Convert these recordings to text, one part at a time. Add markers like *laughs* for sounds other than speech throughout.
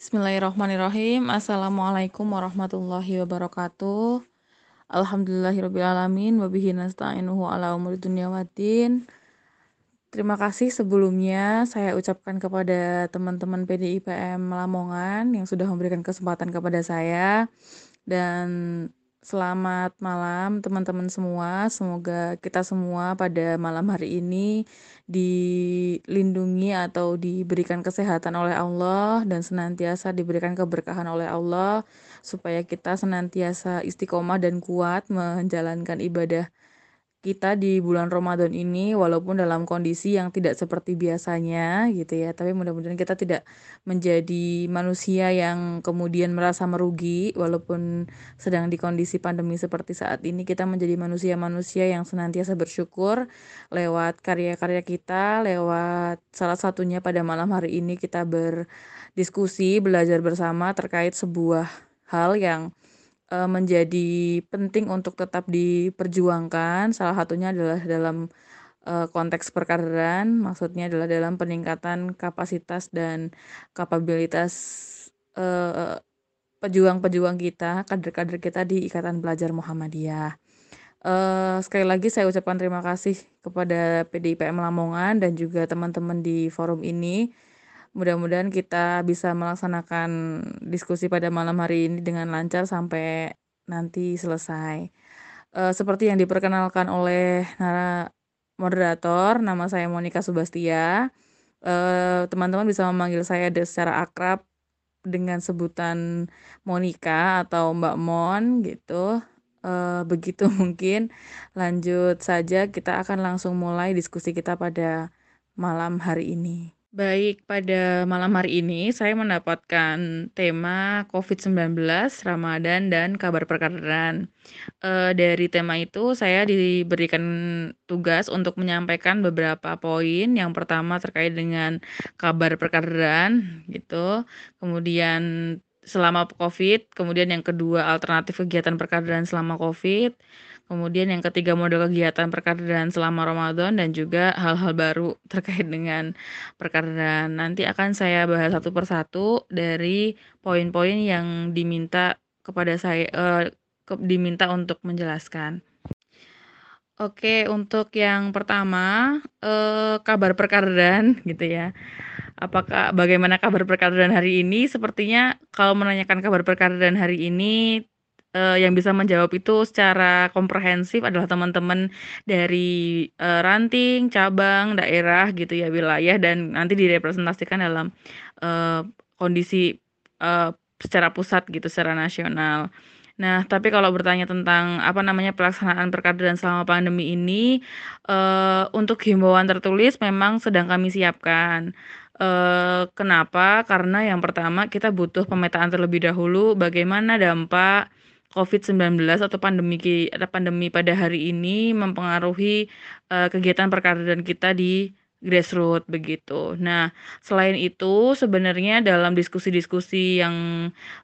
Bismillahirrahmanirrahim. Assalamualaikum warahmatullahi wabarakatuh. Alhamdulillahirrahmanirrahim. Wabihi nasta'inuhu ala umur dunia waddin. Terima kasih sebelumnya saya ucapkan kepada teman-teman PDIPM Lamongan yang sudah memberikan kesempatan kepada saya dan Selamat malam teman-teman semua. Semoga kita semua pada malam hari ini dilindungi atau diberikan kesehatan oleh Allah dan senantiasa diberikan keberkahan oleh Allah supaya kita senantiasa istiqomah dan kuat menjalankan ibadah kita di bulan Ramadan ini walaupun dalam kondisi yang tidak seperti biasanya gitu ya tapi mudah-mudahan kita tidak menjadi manusia yang kemudian merasa merugi walaupun sedang di kondisi pandemi seperti saat ini kita menjadi manusia-manusia yang senantiasa bersyukur lewat karya-karya kita lewat salah satunya pada malam hari ini kita berdiskusi belajar bersama terkait sebuah hal yang uh, menjadi penting untuk tetap diperjuangkan. Salah satunya adalah dalam uh, konteks perkaderan, maksudnya adalah dalam peningkatan kapasitas dan kapabilitas uh, pejuang-pejuang kita, kader-kader kita di Ikatan Pelajar Muhammadiyah. Uh, sekali lagi saya ucapkan terima kasih kepada PDIPM Lamongan dan juga teman-teman di forum ini Mudah-mudahan kita bisa melaksanakan diskusi pada malam hari ini dengan lancar sampai nanti selesai. Uh, seperti yang diperkenalkan oleh nara moderator, nama saya Monica Subastia. teman teman-teman bisa memanggil saya secara akrab dengan sebutan Monica atau Mbak Mon gitu. Uh, begitu *laughs* mungkin lanjut saja kita akan langsung mulai diskusi kita pada malam hari ini. Baik, pada malam hari ini saya mendapatkan tema COVID-19, Ramadan, dan kabar perkaderan. E, dari tema itu saya diberikan tugas untuk menyampaikan beberapa poin. Yang pertama terkait dengan kabar perkaderan gitu. Kemudian selama COVID, kemudian yang kedua alternatif kegiatan perkaderan selama COVID. Kemudian yang ketiga model kegiatan perkaderan selama Ramadan dan juga hal-hal baru terkait dengan perkaderan. Nanti akan saya bahas satu persatu dari poin-poin yang diminta kepada saya uh, ke, diminta untuk menjelaskan. Oke, untuk yang pertama uh, kabar perkaderan *laughs* gitu ya. Apakah bagaimana kabar perkaderan hari ini? Sepertinya kalau menanyakan kabar perkaderan hari ini uh, yang bisa menjawab itu secara komprehensif adalah teman-teman dari, uh, ranting, cabang, daerah gitu ya, wilayah dan nanti direpresentasikan dalam, uh, kondisi, uh, secara pusat gitu, secara nasional. Nah, tapi kalau bertanya tentang, apa namanya, pelaksanaan perkaderan selama pandemi ini, uh, untuk himbauan tertulis memang sedang kami siapkan. Kenapa? Karena yang pertama kita butuh pemetaan terlebih dahulu bagaimana dampak COVID-19 atau pandemi pandemi pada hari ini mempengaruhi uh, kegiatan perkaderan kita di grassroots begitu. Nah, selain itu sebenarnya dalam diskusi-diskusi yang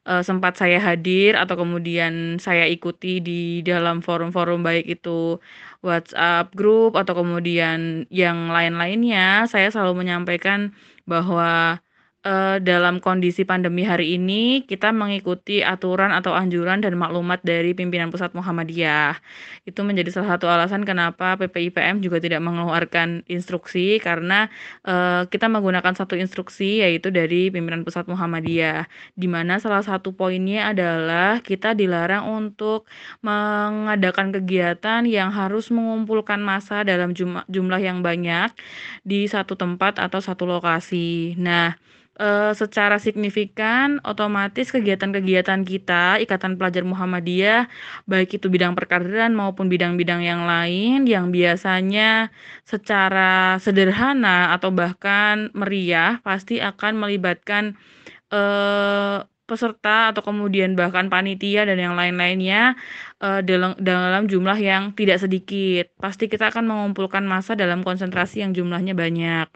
uh, sempat saya hadir atau kemudian saya ikuti di dalam forum-forum baik itu WhatsApp group atau kemudian yang lain-lainnya, saya selalu menyampaikan bahwa uh, dalam kondisi pandemi hari ini kita mengikuti aturan atau anjuran dan maklumat dari pimpinan pusat Muhammadiyah. Itu menjadi salah satu alasan kenapa PPIPM juga tidak mengeluarkan instruksi karena uh, kita menggunakan satu instruksi yaitu dari pimpinan pusat Muhammadiyah di mana salah satu poinnya adalah kita dilarang untuk mengadakan kegiatan yang harus mengumpulkan massa dalam jumlah yang banyak di satu tempat atau satu lokasi. Nah, uh, secara signifikan otomatis kegiatan-kegiatan kita Ikatan Pelajar Muhammadiyah baik itu bidang perkaderan maupun bidang-bidang yang lain yang biasanya secara sederhana atau bahkan meriah pasti akan melibatkan uh, peserta atau kemudian bahkan panitia dan yang lain-lainnya uh, dalam dalam jumlah yang tidak sedikit. Pasti kita akan mengumpulkan massa dalam konsentrasi yang jumlahnya banyak.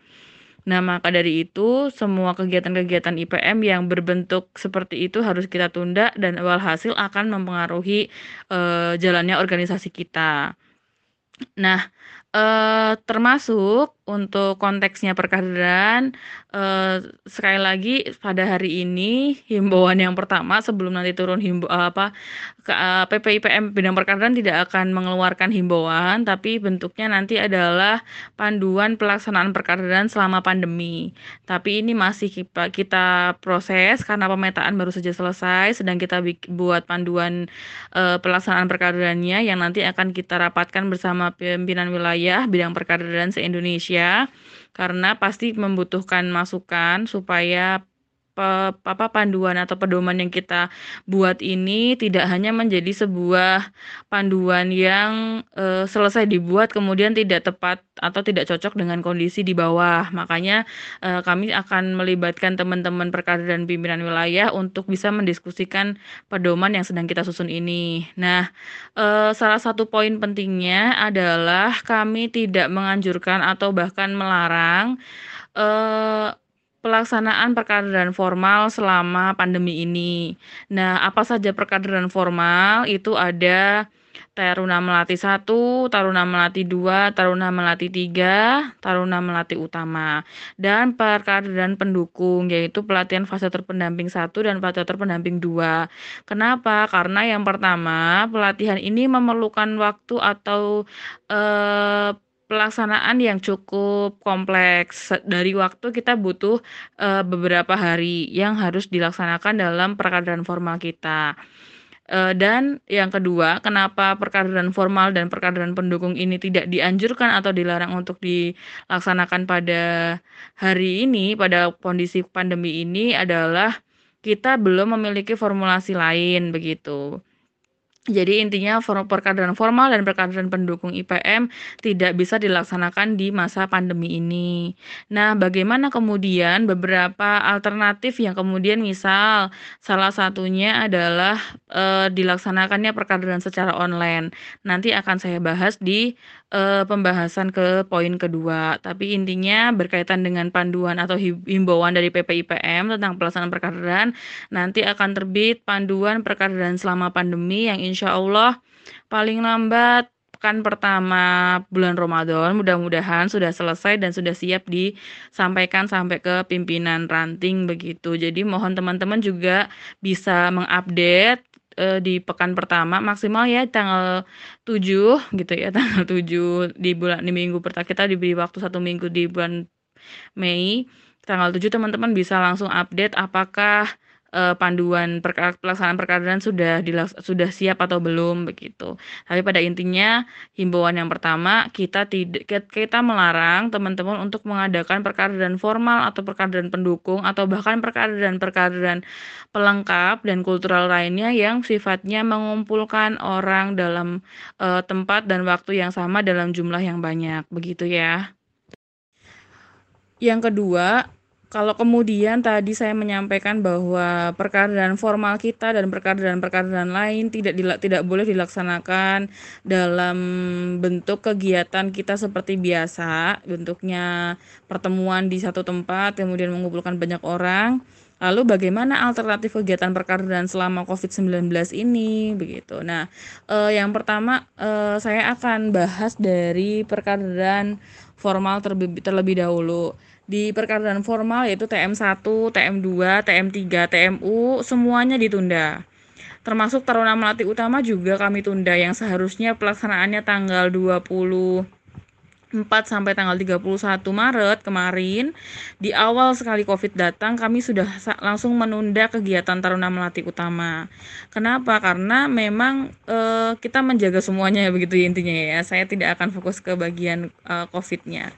Nah, maka dari itu, semua kegiatan-kegiatan IPM yang berbentuk seperti itu harus kita tunda dan walhasil akan mempengaruhi uh, jalannya organisasi kita. Nah, uh, termasuk untuk konteksnya perkaderan, eh, sekali lagi pada hari ini himbauan yang pertama sebelum nanti turun himbo eh, apa ke, uh, PPIPM bidang perkaderan tidak akan mengeluarkan himbauan, tapi bentuknya nanti adalah panduan pelaksanaan perkaderan selama pandemi. Tapi ini masih kita, kita proses karena pemetaan baru saja selesai, sedang kita buat panduan uh, pelaksanaan perkaderannya yang nanti akan kita rapatkan bersama pimpinan wilayah bidang perkaderan se-Indonesia karena pasti membutuhkan masukan supaya apa panduan atau pedoman yang kita buat ini tidak hanya menjadi sebuah panduan yang e, selesai dibuat kemudian tidak tepat atau tidak cocok dengan kondisi di bawah. Makanya e, kami akan melibatkan teman-teman perkara dan pimpinan wilayah untuk bisa mendiskusikan pedoman yang sedang kita susun ini. Nah, e, salah satu poin pentingnya adalah kami tidak menganjurkan atau bahkan melarang pelaksanaan perkaderan formal selama pandemi ini. Nah, apa saja perkaderan formal? Itu ada Taruna Melati 1, Taruna Melati 2, Taruna Melati 3, Taruna Melati Utama. Dan perkaderan pendukung yaitu pelatihan fase terpendamping 1 dan fase terpendamping 2. Kenapa? Karena yang pertama, pelatihan ini memerlukan waktu atau eh, pelaksanaan yang cukup kompleks. Dari waktu kita butuh uh, beberapa hari yang harus dilaksanakan dalam perkaderan formal kita. Uh, dan yang kedua, kenapa perkaderan formal dan perkaderan pendukung ini tidak dianjurkan atau dilarang untuk dilaksanakan pada hari ini, pada kondisi pandemi ini adalah kita belum memiliki formulasi lain begitu. Jadi intinya perkaderan formal dan perkaderan pendukung IPM tidak bisa dilaksanakan di masa pandemi ini. Nah, bagaimana kemudian beberapa alternatif yang kemudian misal salah satunya adalah e, dilaksanakannya perkaderan secara online. Nanti akan saya bahas di uh, pembahasan ke poin kedua. Tapi intinya berkaitan dengan panduan atau himbauan dari PPIPM tentang pelaksanaan perkaderan, nanti akan terbit panduan perkaderan selama pandemi yang insya Allah paling lambat pekan pertama bulan Ramadan mudah-mudahan sudah selesai dan sudah siap disampaikan sampai ke pimpinan ranting begitu. Jadi mohon teman-teman juga bisa mengupdate uh, di pekan pertama maksimal ya tanggal 7 gitu ya *laughs* tanggal 7 di bulan di minggu pertama. Kita diberi waktu satu minggu di bulan Mei. Tanggal 7 teman-teman bisa langsung update apakah uh, panduan perka pelaksanaan perkaderan sudah sudah siap atau belum begitu. Tapi pada intinya himbauan yang pertama kita tidak kita melarang teman-teman untuk mengadakan perkaderan formal atau perkaderan pendukung atau bahkan perkaderan-perkaderan pelengkap dan kultural lainnya yang sifatnya mengumpulkan orang dalam uh, tempat dan waktu yang sama dalam jumlah yang banyak begitu ya. Yang kedua, kalau kemudian tadi saya menyampaikan bahwa perkaderan formal kita dan perkaderan-perkaderan lain tidak tidak boleh dilaksanakan dalam bentuk kegiatan kita seperti biasa, bentuknya pertemuan di satu tempat kemudian mengumpulkan banyak orang. Lalu bagaimana alternatif kegiatan perkaderan selama COVID-19 ini begitu. Nah, eh, yang pertama eh, saya akan bahas dari perkaderan formal terlebih, terlebih dahulu di perkaderan formal yaitu TM1, TM2, TM3, TMU semuanya ditunda. Termasuk Taruna Melati Utama juga kami tunda yang seharusnya pelaksanaannya tanggal 20 4 sampai tanggal 31 Maret kemarin di awal sekali Covid datang kami sudah langsung menunda kegiatan Taruna Melati Utama. Kenapa? Karena memang e, kita menjaga semuanya ya begitu intinya ya. Saya tidak akan fokus ke bagian e, Covid-nya.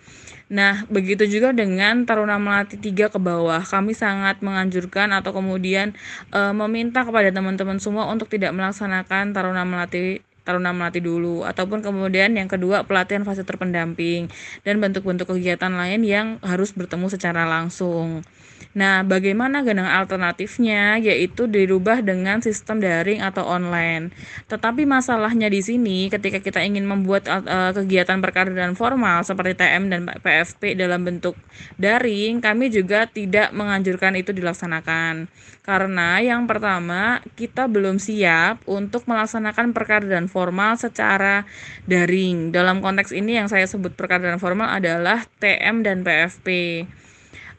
Nah, begitu juga dengan Taruna Melati 3 ke bawah. Kami sangat menganjurkan atau kemudian e, meminta kepada teman-teman semua untuk tidak melaksanakan Taruna Melati Taruna Melati dulu ataupun kemudian yang kedua pelatihan fase terpendamping dan bentuk-bentuk kegiatan lain yang harus bertemu secara langsung. Nah, bagaimana dengan alternatifnya yaitu dirubah dengan sistem daring atau online. Tetapi masalahnya di sini ketika kita ingin membuat uh, kegiatan perkaderan formal seperti TM dan PFP dalam bentuk daring, kami juga tidak menganjurkan itu dilaksanakan. Karena yang pertama, kita belum siap untuk melaksanakan perkaderan formal secara daring. Dalam konteks ini yang saya sebut perkaderan formal adalah TM dan PFP.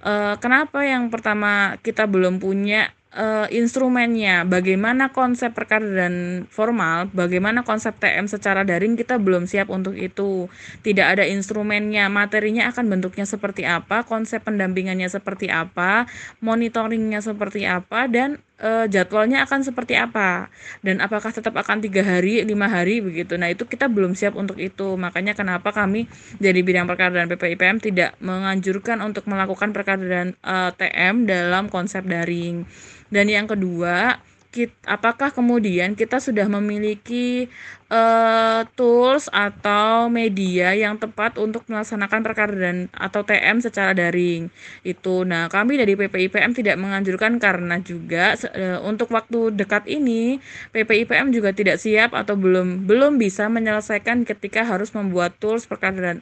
Uh, kenapa yang pertama kita belum punya uh, instrumennya, bagaimana konsep perkaderan formal, bagaimana konsep TM secara daring kita belum siap untuk itu. Tidak ada instrumennya, materinya akan bentuknya seperti apa, konsep pendampingannya seperti apa, monitoringnya seperti apa, dan uh, jadwalnya akan seperti apa? Dan apakah tetap akan tiga hari lima hari begitu? Nah itu kita belum siap untuk itu. Makanya kenapa kami dari bidang perkaderan PPIPM tidak menganjurkan untuk melakukan perkaderan uh, TM dalam konsep daring. Dan yang kedua kita, apakah kemudian kita sudah memiliki uh, tools atau media yang tepat untuk melaksanakan perkara dan atau TM secara daring itu. Nah, kami dari PPIPM tidak menganjurkan karena juga uh, untuk waktu dekat ini PPIPM juga tidak siap atau belum belum bisa menyelesaikan ketika harus membuat tools perkara dan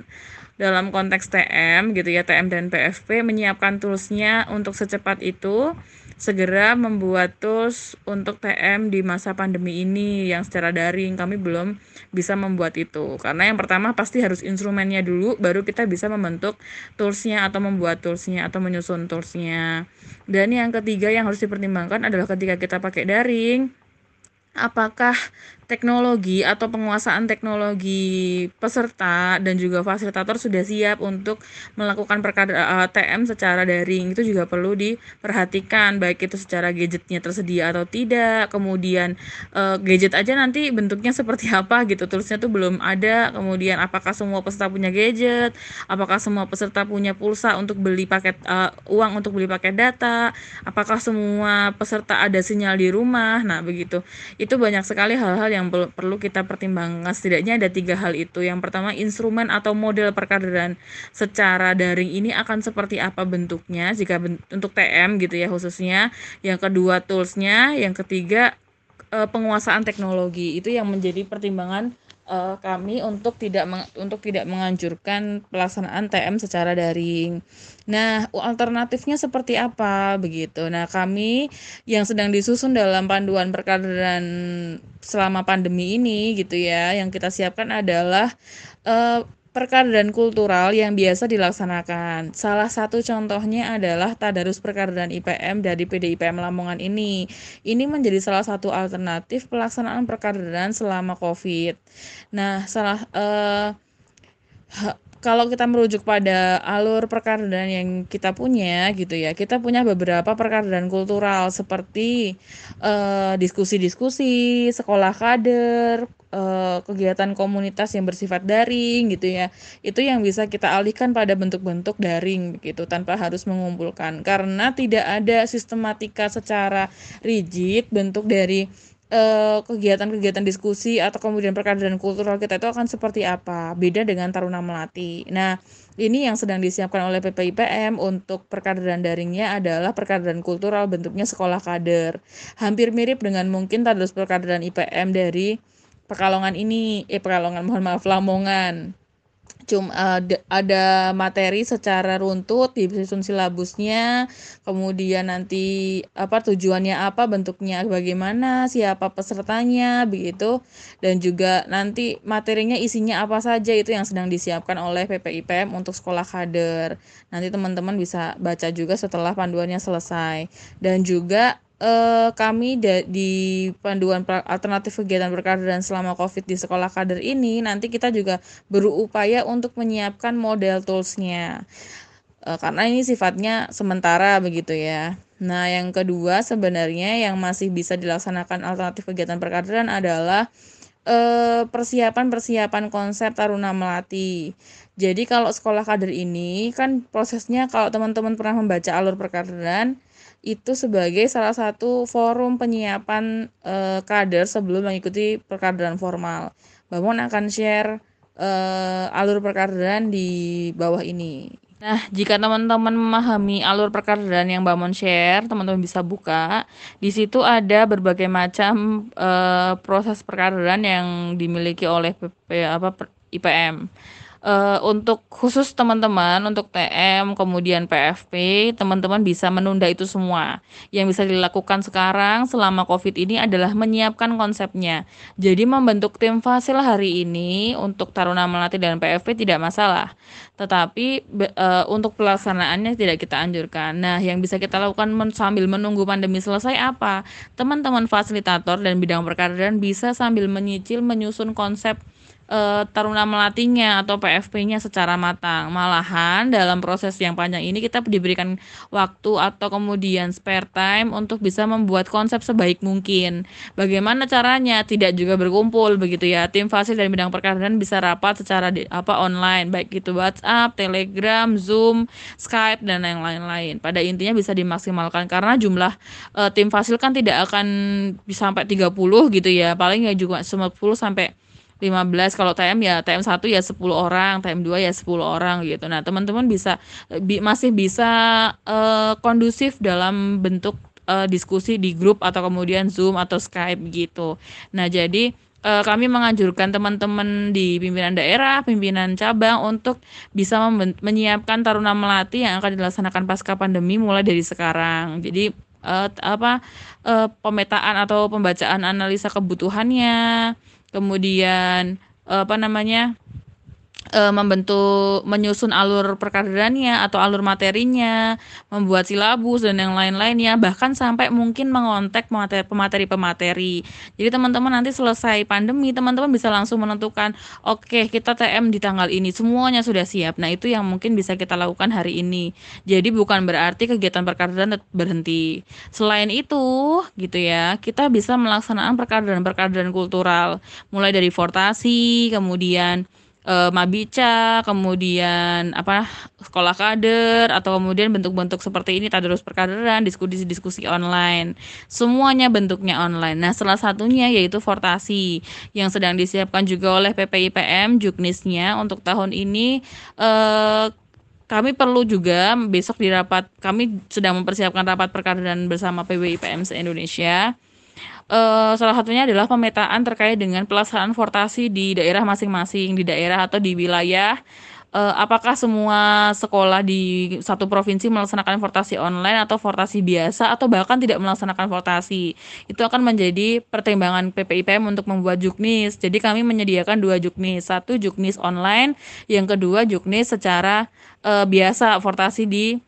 dalam konteks TM gitu ya TM dan PFP menyiapkan toolsnya untuk secepat itu segera membuat tools untuk TM di masa pandemi ini yang secara daring. Kami belum bisa membuat itu. Karena yang pertama pasti harus instrumennya dulu baru kita bisa membentuk toolsnya atau membuat toolsnya atau menyusun toolsnya. Dan yang ketiga yang harus dipertimbangkan adalah ketika kita pakai daring apakah teknologi atau penguasaan teknologi peserta dan juga fasilitator sudah siap untuk melakukan perkara eh, TM secara daring. Itu juga perlu diperhatikan baik itu secara gadgetnya tersedia atau tidak. Kemudian uh, gadget aja nanti bentuknya seperti *laughs* apa gitu tulisnya tuh belum ada. Kemudian apakah semua peserta punya gadget? Apakah semua peserta punya pulsa untuk beli paket uh, uang untuk beli paket data? Apakah semua peserta ada sinyal di rumah? Nah begitu. Itu banyak sekali hal-hal yang yang perlu kita pertimbangkan. Setidaknya ada tiga hal itu. Yang pertama instrumen atau model perkaderan secara daring ini akan seperti apa bentuknya jika ben untuk TM gitu ya khususnya. Yang kedua toolsnya. Yang ketiga eh, penguasaan teknologi. Itu yang menjadi pertimbangan uh, kami untuk tidak meng, untuk tidak menganjurkan pelaksanaan TM secara daring. Nah, alternatifnya seperti apa begitu? Nah, kami yang sedang disusun dalam panduan perkaderan selama pandemi ini gitu ya, yang kita siapkan adalah uh, perkaderan kultural yang biasa dilaksanakan. Salah satu contohnya adalah tadarus perkaderan IPM dari PDIPM Lamongan ini. Ini menjadi salah satu alternatif pelaksanaan perkaderan selama COVID. Nah, salah uh, kalau kita merujuk pada alur perkaderan yang kita punya gitu ya kita punya beberapa perkaderan kultural seperti diskusi diskusi-diskusi sekolah kader uh, kegiatan komunitas yang bersifat daring gitu ya. Itu yang bisa kita alihkan pada bentuk-bentuk daring gitu tanpa harus mengumpulkan. Karena tidak ada sistematika secara rigid bentuk dari eh, kegiatan-kegiatan diskusi atau kemudian perkaderan kultural kita itu akan seperti apa. Beda dengan taruna melati. Nah ini yang sedang disiapkan oleh PPIPM untuk perkaderan daringnya adalah perkaderan kultural bentuknya sekolah kader. Hampir mirip dengan mungkin tadus perkaderan IPM dari Pekalongan ini eh Pekalongan mohon maaf Lamongan. Cuma ada, ada materi secara runtut disusun silabusnya kemudian nanti apa tujuannya apa bentuknya bagaimana siapa pesertanya begitu. Dan juga nanti materinya isinya apa saja itu yang sedang disiapkan oleh PPIPM untuk sekolah kader. Nanti teman-teman bisa baca juga setelah panduannya selesai. Dan juga uh, kami di panduan alternatif kegiatan berkaderan selama COVID di sekolah kader ini nanti kita juga berupaya untuk menyiapkan model toolsnya uh, karena ini sifatnya sementara begitu ya. Nah yang kedua sebenarnya yang masih bisa dilaksanakan alternatif kegiatan perkaderan adalah eh, persiapan-persiapan konsep Taruna Melati. Jadi kalau sekolah kader ini kan prosesnya kalau teman-teman pernah membaca alur perkaderan itu sebagai salah satu forum penyiapan e, kader sebelum mengikuti perkaderan formal. Bangun akan share e, alur perkaderan di bawah ini Nah, jika teman-teman memahami alur perkaderan yang Mbak Mon share, teman-teman bisa buka. Di situ ada berbagai macam uh, proses perkaderan yang dimiliki oleh PP apa IPM uh, untuk khusus teman-teman untuk TM kemudian PFP teman-teman bisa menunda itu semua. Yang bisa dilakukan sekarang selama COVID ini adalah menyiapkan konsepnya. Jadi membentuk tim fasil hari ini untuk Taruna Melati dan PFP tidak masalah. Tetapi uh, untuk pelaksanaannya tidak kita anjurkan. Nah yang bisa kita lakukan men sambil menunggu pandemi selesai apa? Teman-teman fasilitator dan bidang perkaderan bisa sambil menyicil menyusun konsep uh, Taruna Melatinya atau PFP-nya secara matang. Malahan dalam proses yang panjang ini kita diberikan waktu atau kemudian spare time untuk bisa membuat konsep sebaik mungkin. Bagaimana caranya? Tidak juga berkumpul begitu ya. Tim fasil dan bidang perkaderan bisa rapat secara di, apa online baik itu WhatsApp, Telegram, Zoom, Skype dan yang lain-lain. Pada intinya bisa dimaksimalkan karena jumlah uh, tim fasil kan tidak akan sampai 30 gitu ya. Paling ya juga 10 sampai 15 kalau TM ya TM 1 ya 10 orang TM 2 ya 10 orang gitu nah teman-teman bisa bi, masih bisa uh, kondusif dalam bentuk uh, diskusi di grup atau kemudian Zoom atau Skype gitu nah jadi uh, kami menganjurkan teman-teman di pimpinan daerah, pimpinan cabang untuk bisa menyiapkan taruna melati yang akan dilaksanakan pasca pandemi mulai dari sekarang. Jadi uh, apa uh, pemetaan atau pembacaan analisa kebutuhannya, kemudian apa namanya e, membentuk menyusun alur perkaderannya atau alur materinya, membuat silabus dan yang lain-lainnya, bahkan sampai mungkin mengontak pemateri-pemateri. Jadi teman-teman nanti selesai pandemi, teman-teman bisa langsung menentukan, oke okay, kita TM di tanggal ini, semuanya sudah siap. Nah itu yang mungkin bisa kita lakukan hari ini. Jadi bukan berarti kegiatan perkaderan berhenti. Selain itu, gitu ya, kita bisa melaksanakan perkaderan-perkaderan kultural, mulai dari fortasi, kemudian uh, Mabica, kemudian apa sekolah kader atau kemudian bentuk-bentuk seperti ini tadarus perkaderan, diskusi-diskusi online. Semuanya bentuknya online. Nah, salah satunya yaitu Fortasi yang sedang disiapkan juga oleh PPIPM Juknisnya untuk tahun ini uh, kami perlu juga besok di rapat kami sedang mempersiapkan rapat perkaderan bersama PBIPM se-Indonesia uh, salah satunya adalah pemetaan terkait dengan pelaksanaan fortasi di daerah masing-masing di daerah atau di wilayah uh, apakah semua sekolah di satu provinsi melaksanakan fortasi online atau fortasi biasa atau bahkan tidak melaksanakan fortasi. Itu akan menjadi pertimbangan PPIPM untuk membuat juknis. Jadi kami menyediakan dua juknis, satu juknis online, yang kedua juknis secara uh, biasa fortasi di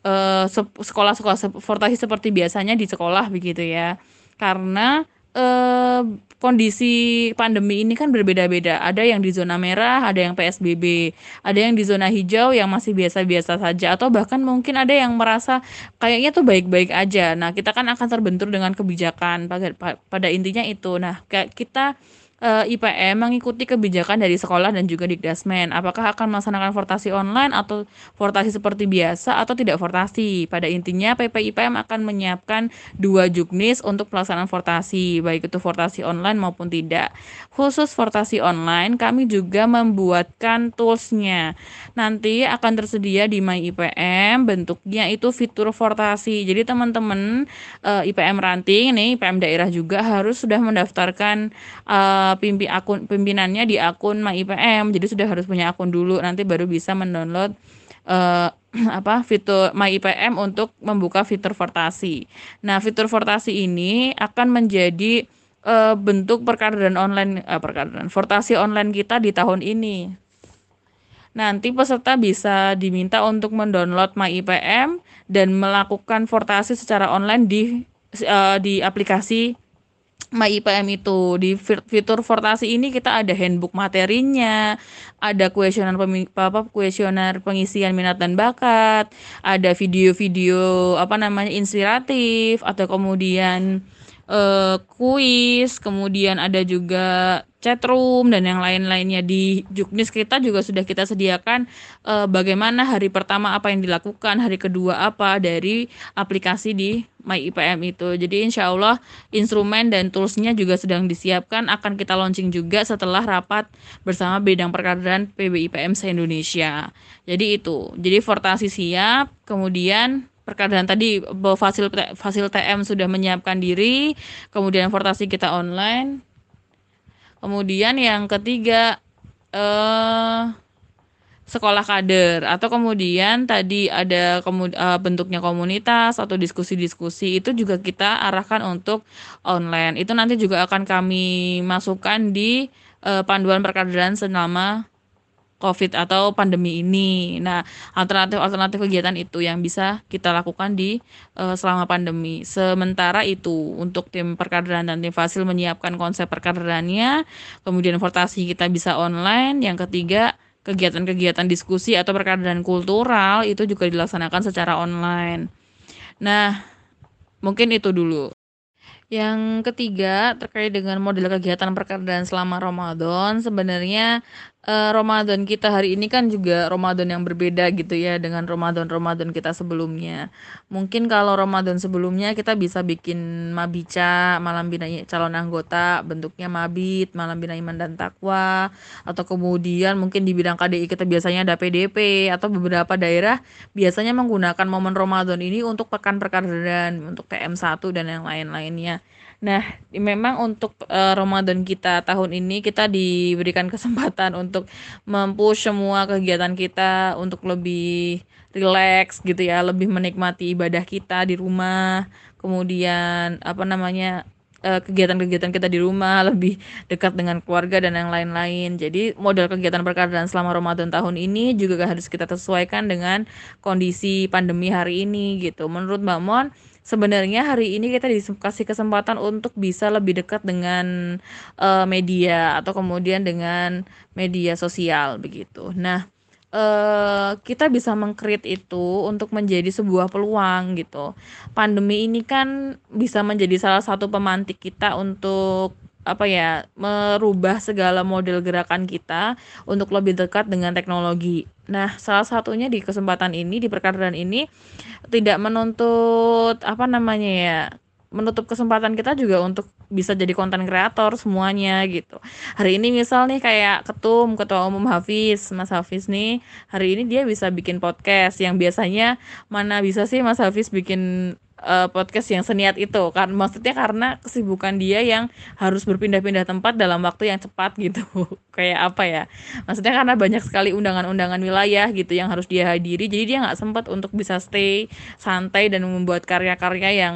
sekolah-sekolah uh, fortasi seperti biasanya di sekolah begitu ya karena eh, kondisi pandemi ini kan berbeda-beda. Ada yang di zona merah, ada yang PSBB, ada yang di zona hijau yang masih biasa-biasa saja, atau bahkan mungkin ada yang merasa kayaknya tuh baik-baik aja. Nah, kita kan akan terbentur dengan kebijakan pada, pada intinya itu. Nah, kita uh, eh, IPM mengikuti kebijakan dari sekolah dan juga Dikdasmen. Apakah akan melaksanakan fortasi online atau fortasi seperti biasa atau tidak fortasi? Pada intinya PP IPM akan menyiapkan dua juknis untuk pelaksanaan fortasi, baik itu fortasi online maupun tidak. Khusus fortasi online, kami juga membuatkan toolsnya. Nanti akan tersedia di My IPM, bentuknya itu fitur fortasi. Jadi teman-teman uh, eh, IPM ranting, nih IPM daerah juga harus sudah mendaftarkan uh, pimpi akun pimpinannya di akun MyIPM jadi sudah harus punya akun dulu nanti baru bisa mendownload uh, *clears throat* apa fitur MyIPM untuk membuka fitur fortasi. Nah, fitur fortasi ini akan menjadi uh, bentuk perkaderan online uh, perkaderan fortasi online kita di tahun ini. Nanti peserta bisa diminta untuk mendownload MyIPM dan melakukan fortasi secara online di uh, di aplikasi MyIPM itu. Di fitur Fortasi ini kita ada handbook materinya, ada kuesioner kuesioner pengisian minat dan bakat, ada video-video apa namanya inspiratif atau kemudian uh, kuis, kemudian ada juga chat room dan yang lain-lainnya di Juknis kita juga sudah kita sediakan uh, bagaimana hari pertama apa yang dilakukan, hari kedua apa dari aplikasi di My IPM itu. Jadi insya Allah instrumen dan toolsnya juga sedang disiapkan akan kita launching juga setelah rapat bersama bidang perkaderan PBIPM se-Indonesia. Jadi itu. Jadi Fortasi siap, kemudian perkaderan tadi fasil fasil TM sudah menyiapkan diri, kemudian Fortasi kita online, Kemudian yang ketiga eh sekolah kader atau kemudian tadi ada kemud uh, bentuknya komunitas atau diskusi-diskusi itu juga kita arahkan untuk online. Itu nanti juga akan kami masukkan di uh, panduan perkaderan selama COVID atau pandemi ini. Nah, alternatif-alternatif kegiatan itu yang bisa kita lakukan di uh, selama pandemi. Sementara itu untuk tim perkaderan dan tim fasil menyiapkan konsep perkaderannya, kemudian portasi kita bisa online. Yang ketiga, kegiatan-kegiatan diskusi atau perkaderan kultural itu juga dilaksanakan secara online. Nah, mungkin itu dulu. Yang ketiga terkait dengan model kegiatan perkaderan selama Ramadan, sebenarnya uh, Ramadan kita hari ini kan juga Ramadan yang berbeda gitu ya dengan Ramadan-Ramadan kita sebelumnya. Mungkin kalau Ramadan sebelumnya kita bisa bikin mabica, malam bina calon anggota, bentuknya mabit, malam bina iman dan takwa atau kemudian mungkin di bidang KDI kita biasanya ada PDP atau beberapa daerah biasanya menggunakan momen Ramadan ini untuk pekan perkaderan, untuk TM1 dan yang lain-lainnya. Nah, memang untuk uh, Ramadan kita tahun ini kita diberikan kesempatan untuk mempush semua kegiatan kita untuk lebih rileks gitu ya, lebih menikmati ibadah kita di rumah. Kemudian apa namanya? Eh, kegiatan-kegiatan kita di rumah lebih dekat dengan keluarga dan yang lain-lain. Jadi model kegiatan perkaderan selama Ramadan tahun ini juga harus kita sesuaikan dengan kondisi pandemi hari ini gitu. Menurut Mbak Mon, sebenarnya hari ini kita dikasih kesempatan untuk bisa lebih dekat dengan uh, media atau kemudian dengan media sosial begitu. Nah, uh, kita bisa mengkreat itu untuk menjadi sebuah peluang gitu. Pandemi ini kan bisa menjadi salah satu pemantik kita untuk apa ya merubah segala model gerakan kita untuk lebih dekat dengan teknologi. Nah, salah satunya di kesempatan ini di perkaderan ini tidak menuntut apa namanya ya menutup kesempatan kita juga untuk bisa jadi konten kreator semuanya gitu. Hari ini misal nih kayak ketum ketua umum Hafiz, Mas Hafiz nih, hari ini dia bisa bikin podcast yang biasanya mana bisa sih Mas Hafiz bikin uh, podcast yang seniat itu. Kan maksudnya karena kesibukan dia yang harus berpindah-pindah tempat dalam waktu yang cepat gitu. *laughs* Kayak apa ya? Maksudnya karena banyak sekali undangan-undangan wilayah gitu yang harus dia hadiri. Jadi dia nggak sempat untuk bisa stay santai dan membuat karya-karya yang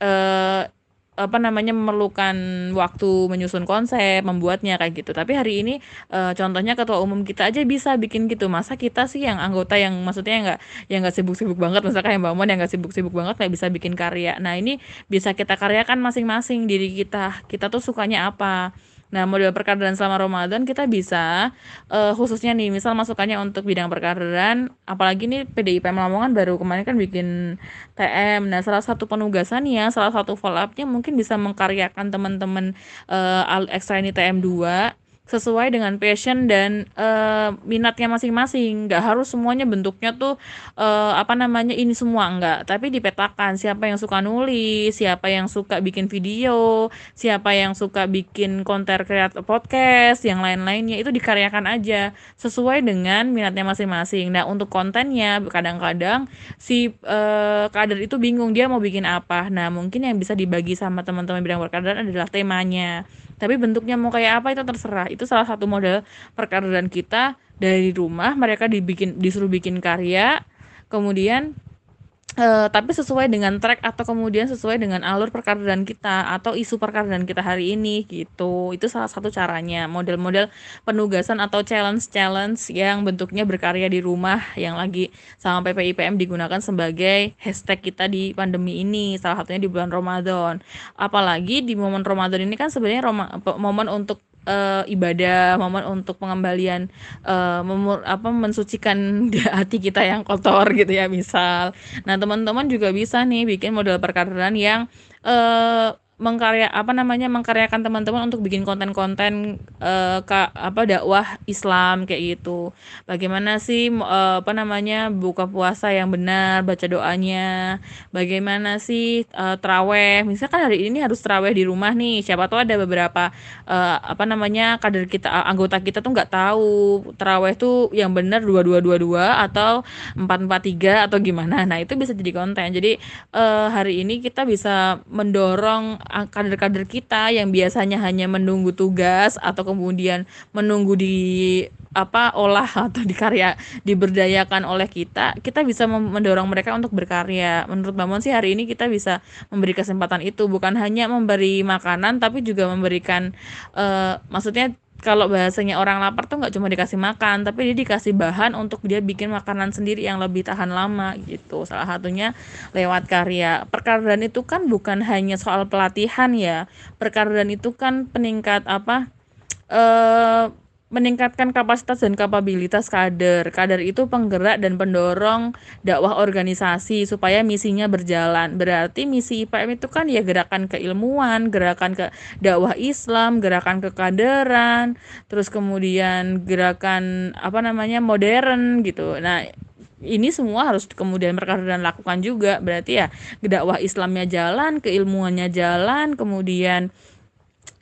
uh, apa namanya memerlukan waktu menyusun konsep, membuatnya kayak gitu. Tapi hari ini e, contohnya ketua umum kita aja bisa bikin gitu. Masa kita sih yang anggota yang maksudnya nggak yang nggak sibuk-sibuk banget, misalkan yang Mbak Mon yang nggak sibuk-sibuk banget nggak bisa bikin karya. Nah ini bisa kita karyakan masing-masing diri kita. Kita tuh sukanya apa? Nah, model perkaderan selama Ramadan kita bisa uh, khususnya nih, misal masukannya untuk bidang perkaderan, apalagi nih PDIP Lamongan baru kemarin kan bikin TM. Nah, salah satu penugasannya, salah satu follow up-nya mungkin bisa mengkaryakan teman-teman uh, ekstra ini TM 2 sesuai dengan passion dan uh, minatnya masing-masing. Nggak harus semuanya bentuknya tuh uh, apa namanya ini semua enggak tapi dipetakan siapa yang suka nulis siapa yang suka bikin video siapa yang suka bikin konten kreatif podcast yang lain-lainnya. Itu dikaryakan aja sesuai dengan minatnya masing-masing. Nah untuk kontennya kadang-kadang si uh, kader itu bingung dia mau bikin apa. Nah mungkin yang bisa dibagi sama teman-teman bidang perkaderan adalah temanya tapi bentuknya mau kayak apa itu terserah. Itu salah satu model perkaderan kita. Dari rumah mereka dibikin disuruh bikin karya. Kemudian Uh, tapi sesuai dengan track atau kemudian sesuai dengan alur perkaderan kita atau isu perkaderan kita hari ini gitu. Itu salah satu caranya. Model-model penugasan atau challenge-challenge yang bentuknya berkarya di rumah yang lagi sama PPIPM digunakan sebagai hashtag kita di pandemi ini salah satunya di bulan Ramadan. Apalagi di momen Ramadan ini kan sebenarnya momen untuk uh, ibadah, momen untuk pengembalian uh, memur, apa mensucikan *laughs* hati kita yang kotor gitu ya misal. Nah, teman-teman juga bisa nih bikin model perkaderan yang uh, mengkarya apa namanya mengkaryakan teman-teman untuk bikin konten-konten uh, ka, apa dakwah Islam kayak gitu. Bagaimana sih uh, apa namanya buka puasa yang benar, baca doanya. Bagaimana sih uh, traweh? Misalkan hari ini harus traweh di rumah nih. Siapa tahu ada beberapa uh, apa namanya kader kita anggota kita tuh nggak tahu traweh tuh yang benar dua dua dua dua atau empat empat tiga atau gimana. Nah, itu bisa jadi konten. Jadi uh, hari ini kita bisa mendorong kader-kader kita yang biasanya hanya menunggu tugas atau kemudian menunggu di apa olah atau dikarya diberdayakan oleh kita kita bisa mendorong mereka untuk berkarya. Menurut Bamon sih hari ini kita bisa memberi kesempatan itu bukan hanya memberi makanan tapi juga memberikan uh, maksudnya kalau bahasanya orang lapar tuh nggak cuma dikasih makan tapi dia dikasih bahan untuk dia bikin makanan sendiri yang lebih tahan lama gitu. Salah satunya lewat karya. Perkaderan itu kan bukan hanya soal pelatihan ya. Perkaderan itu kan peningkat apa eh meningkatkan kapasitas dan kapabilitas kader. Kader itu penggerak dan pendorong dakwah organisasi supaya misinya berjalan. Berarti misi IPM itu kan ya gerakan keilmuan, gerakan ke dakwah Islam, gerakan kekaderan, terus kemudian gerakan apa namanya modern gitu. Nah, ini semua harus kemudian dan lakukan juga. Berarti ya dakwah Islamnya jalan, keilmuannya jalan, kemudian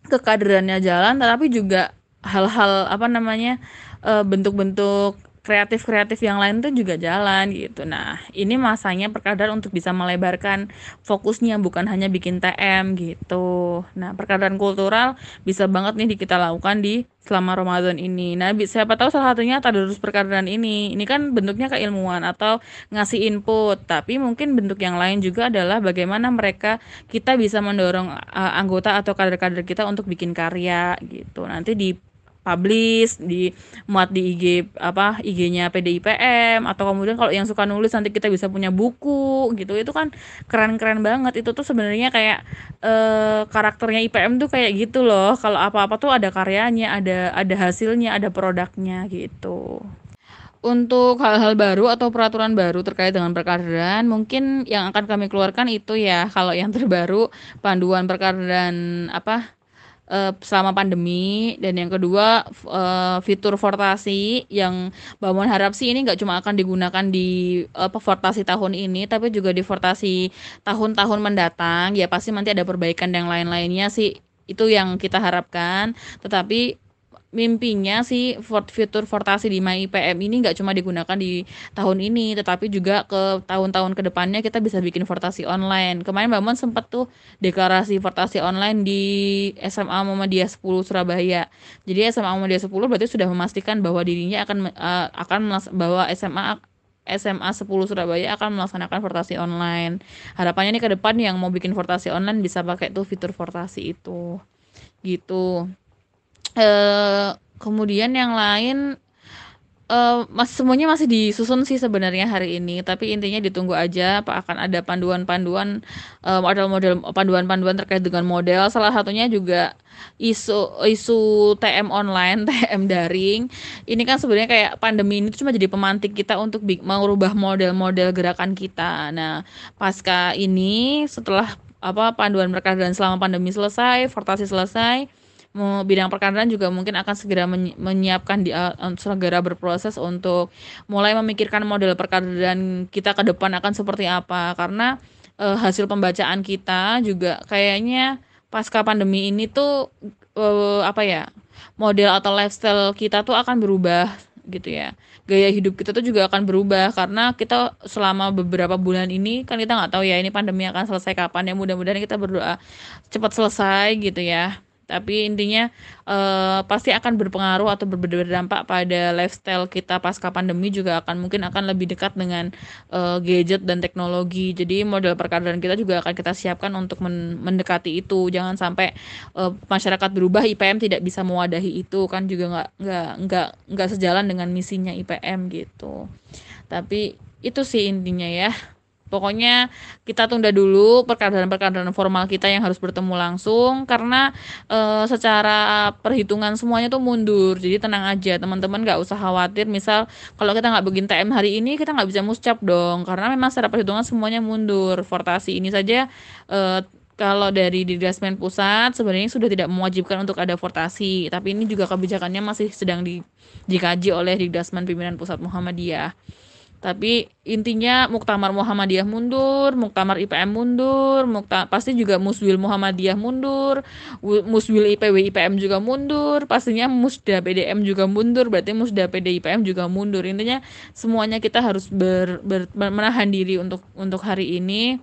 kekaderannya jalan, tetapi juga hal-hal apa namanya eh, bentuk-bentuk kreatif-kreatif yang lain tuh juga jalan gitu. Nah, ini masanya perkaderan untuk bisa melebarkan fokusnya bukan hanya bikin TM gitu. Nah, perkaderan kultural bisa banget nih kita lakukan di selama Ramadan ini. Nah, siapa tahu salah satunya tadarus perkaderan ini. Ini kan bentuknya keilmuan atau ngasih input, tapi mungkin bentuk yang lain juga adalah bagaimana mereka kita bisa mendorong uh, anggota atau kader-kader kita untuk bikin karya gitu. Nanti di publish di muat di IG apa IG-nya PDIPM atau kemudian kalau yang suka nulis nanti kita bisa punya buku gitu. Itu kan keren-keren banget. Itu tuh sebenarnya kayak eh, karakternya IPM tuh kayak gitu loh. Kalau apa-apa tuh ada karyanya ada ada hasilnya ada produknya gitu. Untuk hal-hal baru atau peraturan baru terkait dengan perkaderan mungkin yang akan kami keluarkan itu ya. Kalau yang terbaru panduan perkaderan apa uh, selama pandemi. Dan yang kedua uh, fitur fortasi yang Bamon harap sih ini nggak cuma akan digunakan di uh, fortasi tahun ini tapi juga di fortasi tahun-tahun mendatang. Ya pasti nanti ada perbaikan yang lain-lainnya sih. Itu yang kita harapkan. Tetapi mimpinya sih fitur fortasi di My IPM ini nggak cuma digunakan di tahun ini tetapi juga ke tahun-tahun ke depannya kita bisa bikin fortasi online kemarin Mbak Mon sempat tuh deklarasi fortasi online di SMA Muhammadiyah 10 Surabaya jadi SMA Muhammadiyah 10 berarti sudah memastikan bahwa dirinya akan uh, akan bahwa SMA SMA 10 Surabaya akan melaksanakan fortasi online. Harapannya nih ke depan yang mau bikin fortasi online bisa pakai tuh fitur fortasi itu. Gitu eh, kemudian yang lain eh, mas semuanya masih disusun sih sebenarnya hari ini. Tapi intinya ditunggu aja apa akan ada panduan-panduan uh, model-model panduan-panduan terkait dengan model. Salah satunya juga isu isu TM online *laughs* TM daring. Ini kan sebenarnya kayak pandemi ini cuma jadi pemantik kita untuk merubah model-model gerakan kita. Nah pasca ini setelah apa panduan mereka dan selama pandemi selesai fortasi selesai bidang perkaderan juga mungkin akan segera menyiapkan di uh, segera berproses untuk mulai memikirkan model perkaderan kita ke depan akan seperti apa. Karena uh, hasil pembacaan kita juga kayaknya pasca pandemi ini tuh uh, apa ya model atau lifestyle kita tuh akan berubah gitu ya. Gaya hidup kita tuh juga akan berubah karena kita selama beberapa bulan ini kan kita nggak tahu ya ini pandemi akan selesai kapan ya. Mudah-mudahan kita berdoa cepat selesai gitu ya tapi intinya uh, pasti akan berpengaruh atau berdampak pada lifestyle kita pasca pandemi juga akan mungkin akan lebih dekat dengan uh, gadget dan teknologi. Jadi model perkaderan kita juga akan kita siapkan untuk men mendekati itu. Jangan sampai uh, masyarakat berubah IPM tidak bisa mewadahi itu. Kan juga nggak nggak nggak nggak sejalan dengan misinya IPM gitu. Tapi itu sih intinya ya Pokoknya kita tunda dulu perkaderan-perkaderan formal kita yang harus bertemu langsung karena e, secara perhitungan semuanya tuh mundur. Jadi tenang aja teman-teman nggak usah khawatir. Misal kalau kita nggak bikin TM hari ini kita nggak bisa muscap dong karena memang secara perhitungan semuanya mundur. Fortasi ini saja e, kalau dari Dikdasmen pusat sebenarnya sudah tidak mewajibkan untuk ada fortasi, tapi ini juga kebijakannya masih sedang di, dikaji oleh Dikdasmen pimpinan pusat Muhammadiyah. Tapi intinya Muktamar Muhammadiyah mundur, Muktamar IPM mundur, Mukta, pasti juga Muswil Muhammadiyah mundur, Muswil IPW IPM juga mundur, pastinya Musda PDM juga mundur, berarti Musda PD IPM juga mundur. Intinya semuanya kita harus ber, ber, menahan diri untuk untuk hari ini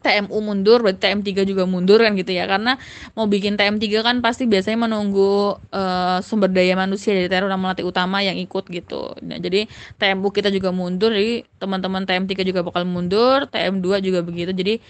TMU mundur berarti TM3 juga mundur kan gitu ya. Karena mau bikin TM3 kan pasti biasanya menunggu uh, sumber daya manusia dari dan melatih utama yang ikut gitu. Nah, jadi TMU kita juga mundur jadi teman-teman TM3 juga bakal mundur TM2 juga begitu. Jadi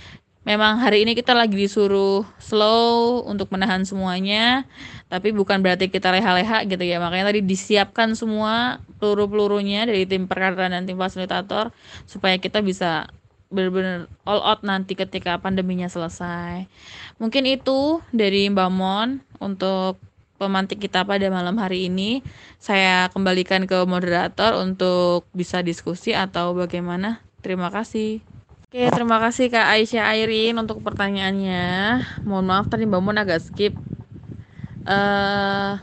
memang hari ini kita lagi disuruh slow untuk menahan semuanya tapi bukan berarti kita leha-leha gitu ya. Makanya tadi disiapkan semua peluru-pelurunya dari tim perkara dan tim fasilitator supaya kita bisa benar-benar all out nanti ketika pandeminya selesai. Mungkin itu dari Mbak Mon untuk pemantik kita pada malam hari ini. Saya kembalikan ke moderator untuk bisa diskusi atau bagaimana. Terima kasih. Oke, terima kasih Kak Aisyah Airin untuk pertanyaannya. Mohon maaf tadi Mbak Mon agak skip. Uh,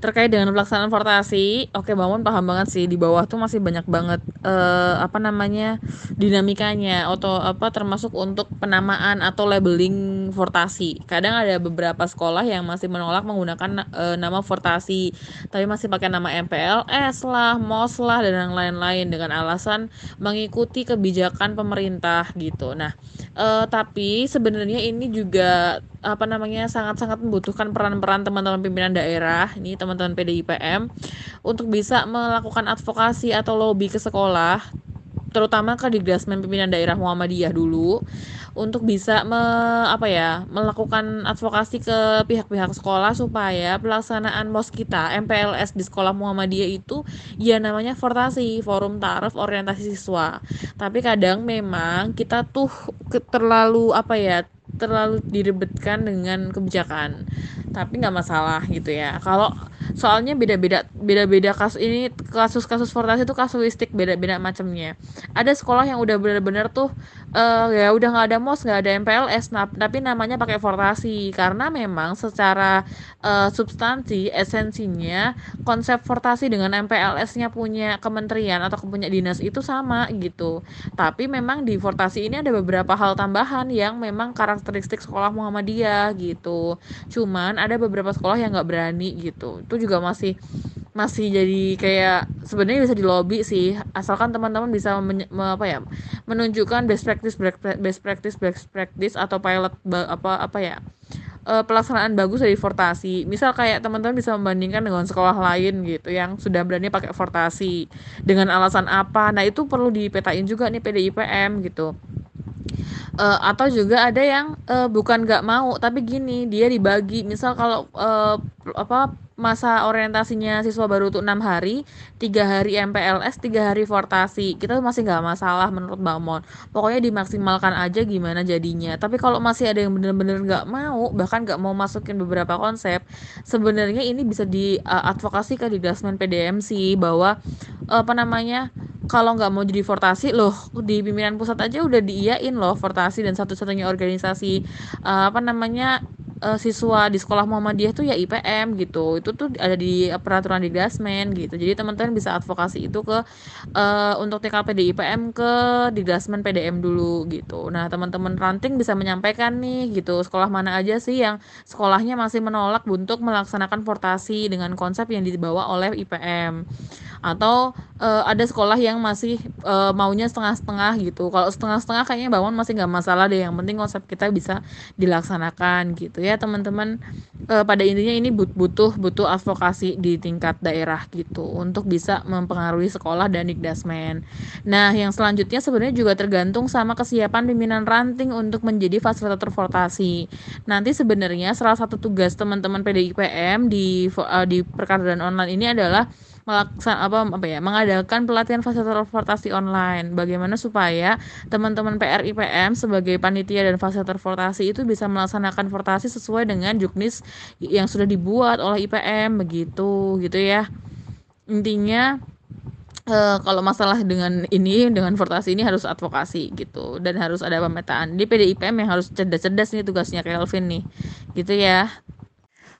terkait dengan pelaksanaan fortasi, oke bangun paham banget sih di bawah tuh masih banyak banget uh, apa namanya dinamikanya atau apa termasuk untuk penamaan atau labeling fortasi. Kadang ada beberapa sekolah yang masih menolak menggunakan uh, nama fortasi, tapi masih pakai nama MPLS lah, MOS lah dan yang lain-lain dengan alasan mengikuti kebijakan pemerintah gitu. Nah, uh, tapi sebenarnya ini juga apa namanya sangat-sangat membutuhkan peran-peran teman-teman pimpinan daerah ini teman-teman PDIPM untuk bisa melakukan advokasi atau lobby ke sekolah terutama ke Dikdasmen pimpinan daerah Muhammadiyah dulu untuk bisa me, apa ya melakukan advokasi ke pihak-pihak sekolah supaya pelaksanaan MOS kita MPLS di sekolah Muhammadiyah itu ya namanya fortasi forum taraf orientasi siswa. Tapi kadang memang kita tuh terlalu apa ya terlalu direbetkan dengan kebijakan. Tapi nggak masalah gitu ya. Kalau soalnya beda-beda beda-beda kasus ini kasus-kasus fortasi itu kasuistik beda-beda macamnya. Ada sekolah yang udah benar-benar tuh uh, ya udah nggak ada mos nggak ada MPLS nah, tapi namanya pakai fortasi karena memang secara uh, substansi esensinya konsep fortasi dengan MPLS-nya punya kementerian atau punya dinas itu sama gitu. Tapi memang di fortasi ini ada beberapa hal tambahan yang memang karakteristik sekolah Muhammadiyah gitu. Cuman ada beberapa sekolah yang nggak berani gitu. Itu juga masih masih jadi kayak sebenarnya bisa di lobby sih. Asalkan teman-teman bisa men, me, apa ya menunjukkan best practice best practice best practice atau pilot apa apa ya uh, pelaksanaan bagus dari fortasi. Misal kayak teman-teman bisa membandingkan dengan sekolah lain gitu yang sudah berani pakai fortasi dengan alasan apa. Nah itu perlu dipetain juga nih PDIPM gitu uh, atau juga ada yang uh, bukan nggak mau tapi gini dia dibagi. Misal kalau uh, apa masa orientasinya siswa baru tuh enam hari tiga hari MPLS tiga hari fortasi. Kita masih nggak masalah menurut Mbak Mon. Pokoknya dimaksimalkan aja gimana jadinya. Tapi kalau masih ada yang bener-bener nggak mau bahkan nggak mau masukin beberapa konsep sebenarnya ini bisa diadvokasi uh, ke di Dasman PDMC bahwa uh, apa namanya kalau nggak mau jadi fortasi loh di pimpinan pusat aja udah diiyain loh fortasi dan satu-satunya organisasi uh, apa namanya uh, siswa di sekolah Muhammadiyah tuh ya IPM gitu. Itu tuh ada di peraturan di Dasmen gitu. Jadi teman-teman bisa advokasi itu ke uh, untuk TKP di IPM ke di Dasmen PDM dulu gitu. Nah teman-teman ranting bisa menyampaikan nih gitu sekolah mana aja sih yang sekolahnya masih menolak untuk melaksanakan portasi dengan konsep yang dibawa oleh IPM atau uh, ada sekolah yang masih uh, maunya setengah-setengah gitu. Kalau setengah-setengah kayaknya bangun masih nggak masalah deh. Yang penting konsep kita bisa dilaksanakan gitu ya teman-teman. Uh, pada intinya ini butuh butuh advokasi di tingkat daerah gitu untuk bisa mempengaruhi sekolah dan dikdasmen. Nah yang selanjutnya sebenarnya juga tergantung sama kesiapan pimpinan ranting untuk menjadi fasilitator transportasi nanti sebenarnya salah satu tugas teman-teman PDIPM di uh, di perkaderan online ini adalah melaksan apa apa ya mengadakan pelatihan fasilitator transportasi online bagaimana supaya teman-teman PRIPM sebagai panitia dan fasilitator transportasi itu bisa melaksanakan transportasi sesuai dengan juknis yang sudah dibuat oleh IPM begitu gitu ya intinya uh, kalau masalah dengan ini, dengan Fortasi ini harus advokasi gitu dan harus ada pemetaan. Di PDIPM yang harus cerdas-cerdas nih tugasnya Kelvin nih. Gitu ya.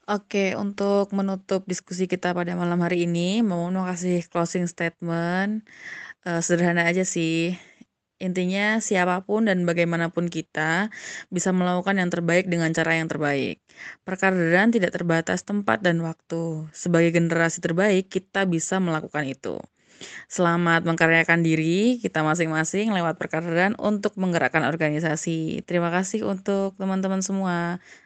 Oke, untuk menutup diskusi kita pada malam hari ini, mau kasih closing statement. Uh, sederhana aja sih. Intinya siapa pun dan bagaimanapun kita bisa melakukan yang terbaik dengan cara yang terbaik. Perkaderan tidak terbatas tempat dan waktu. Sebagai generasi terbaik, kita bisa melakukan itu. Selamat mengkaryakan diri kita masing-masing lewat perkaderan untuk menggerakkan organisasi. Terima kasih untuk teman-teman semua.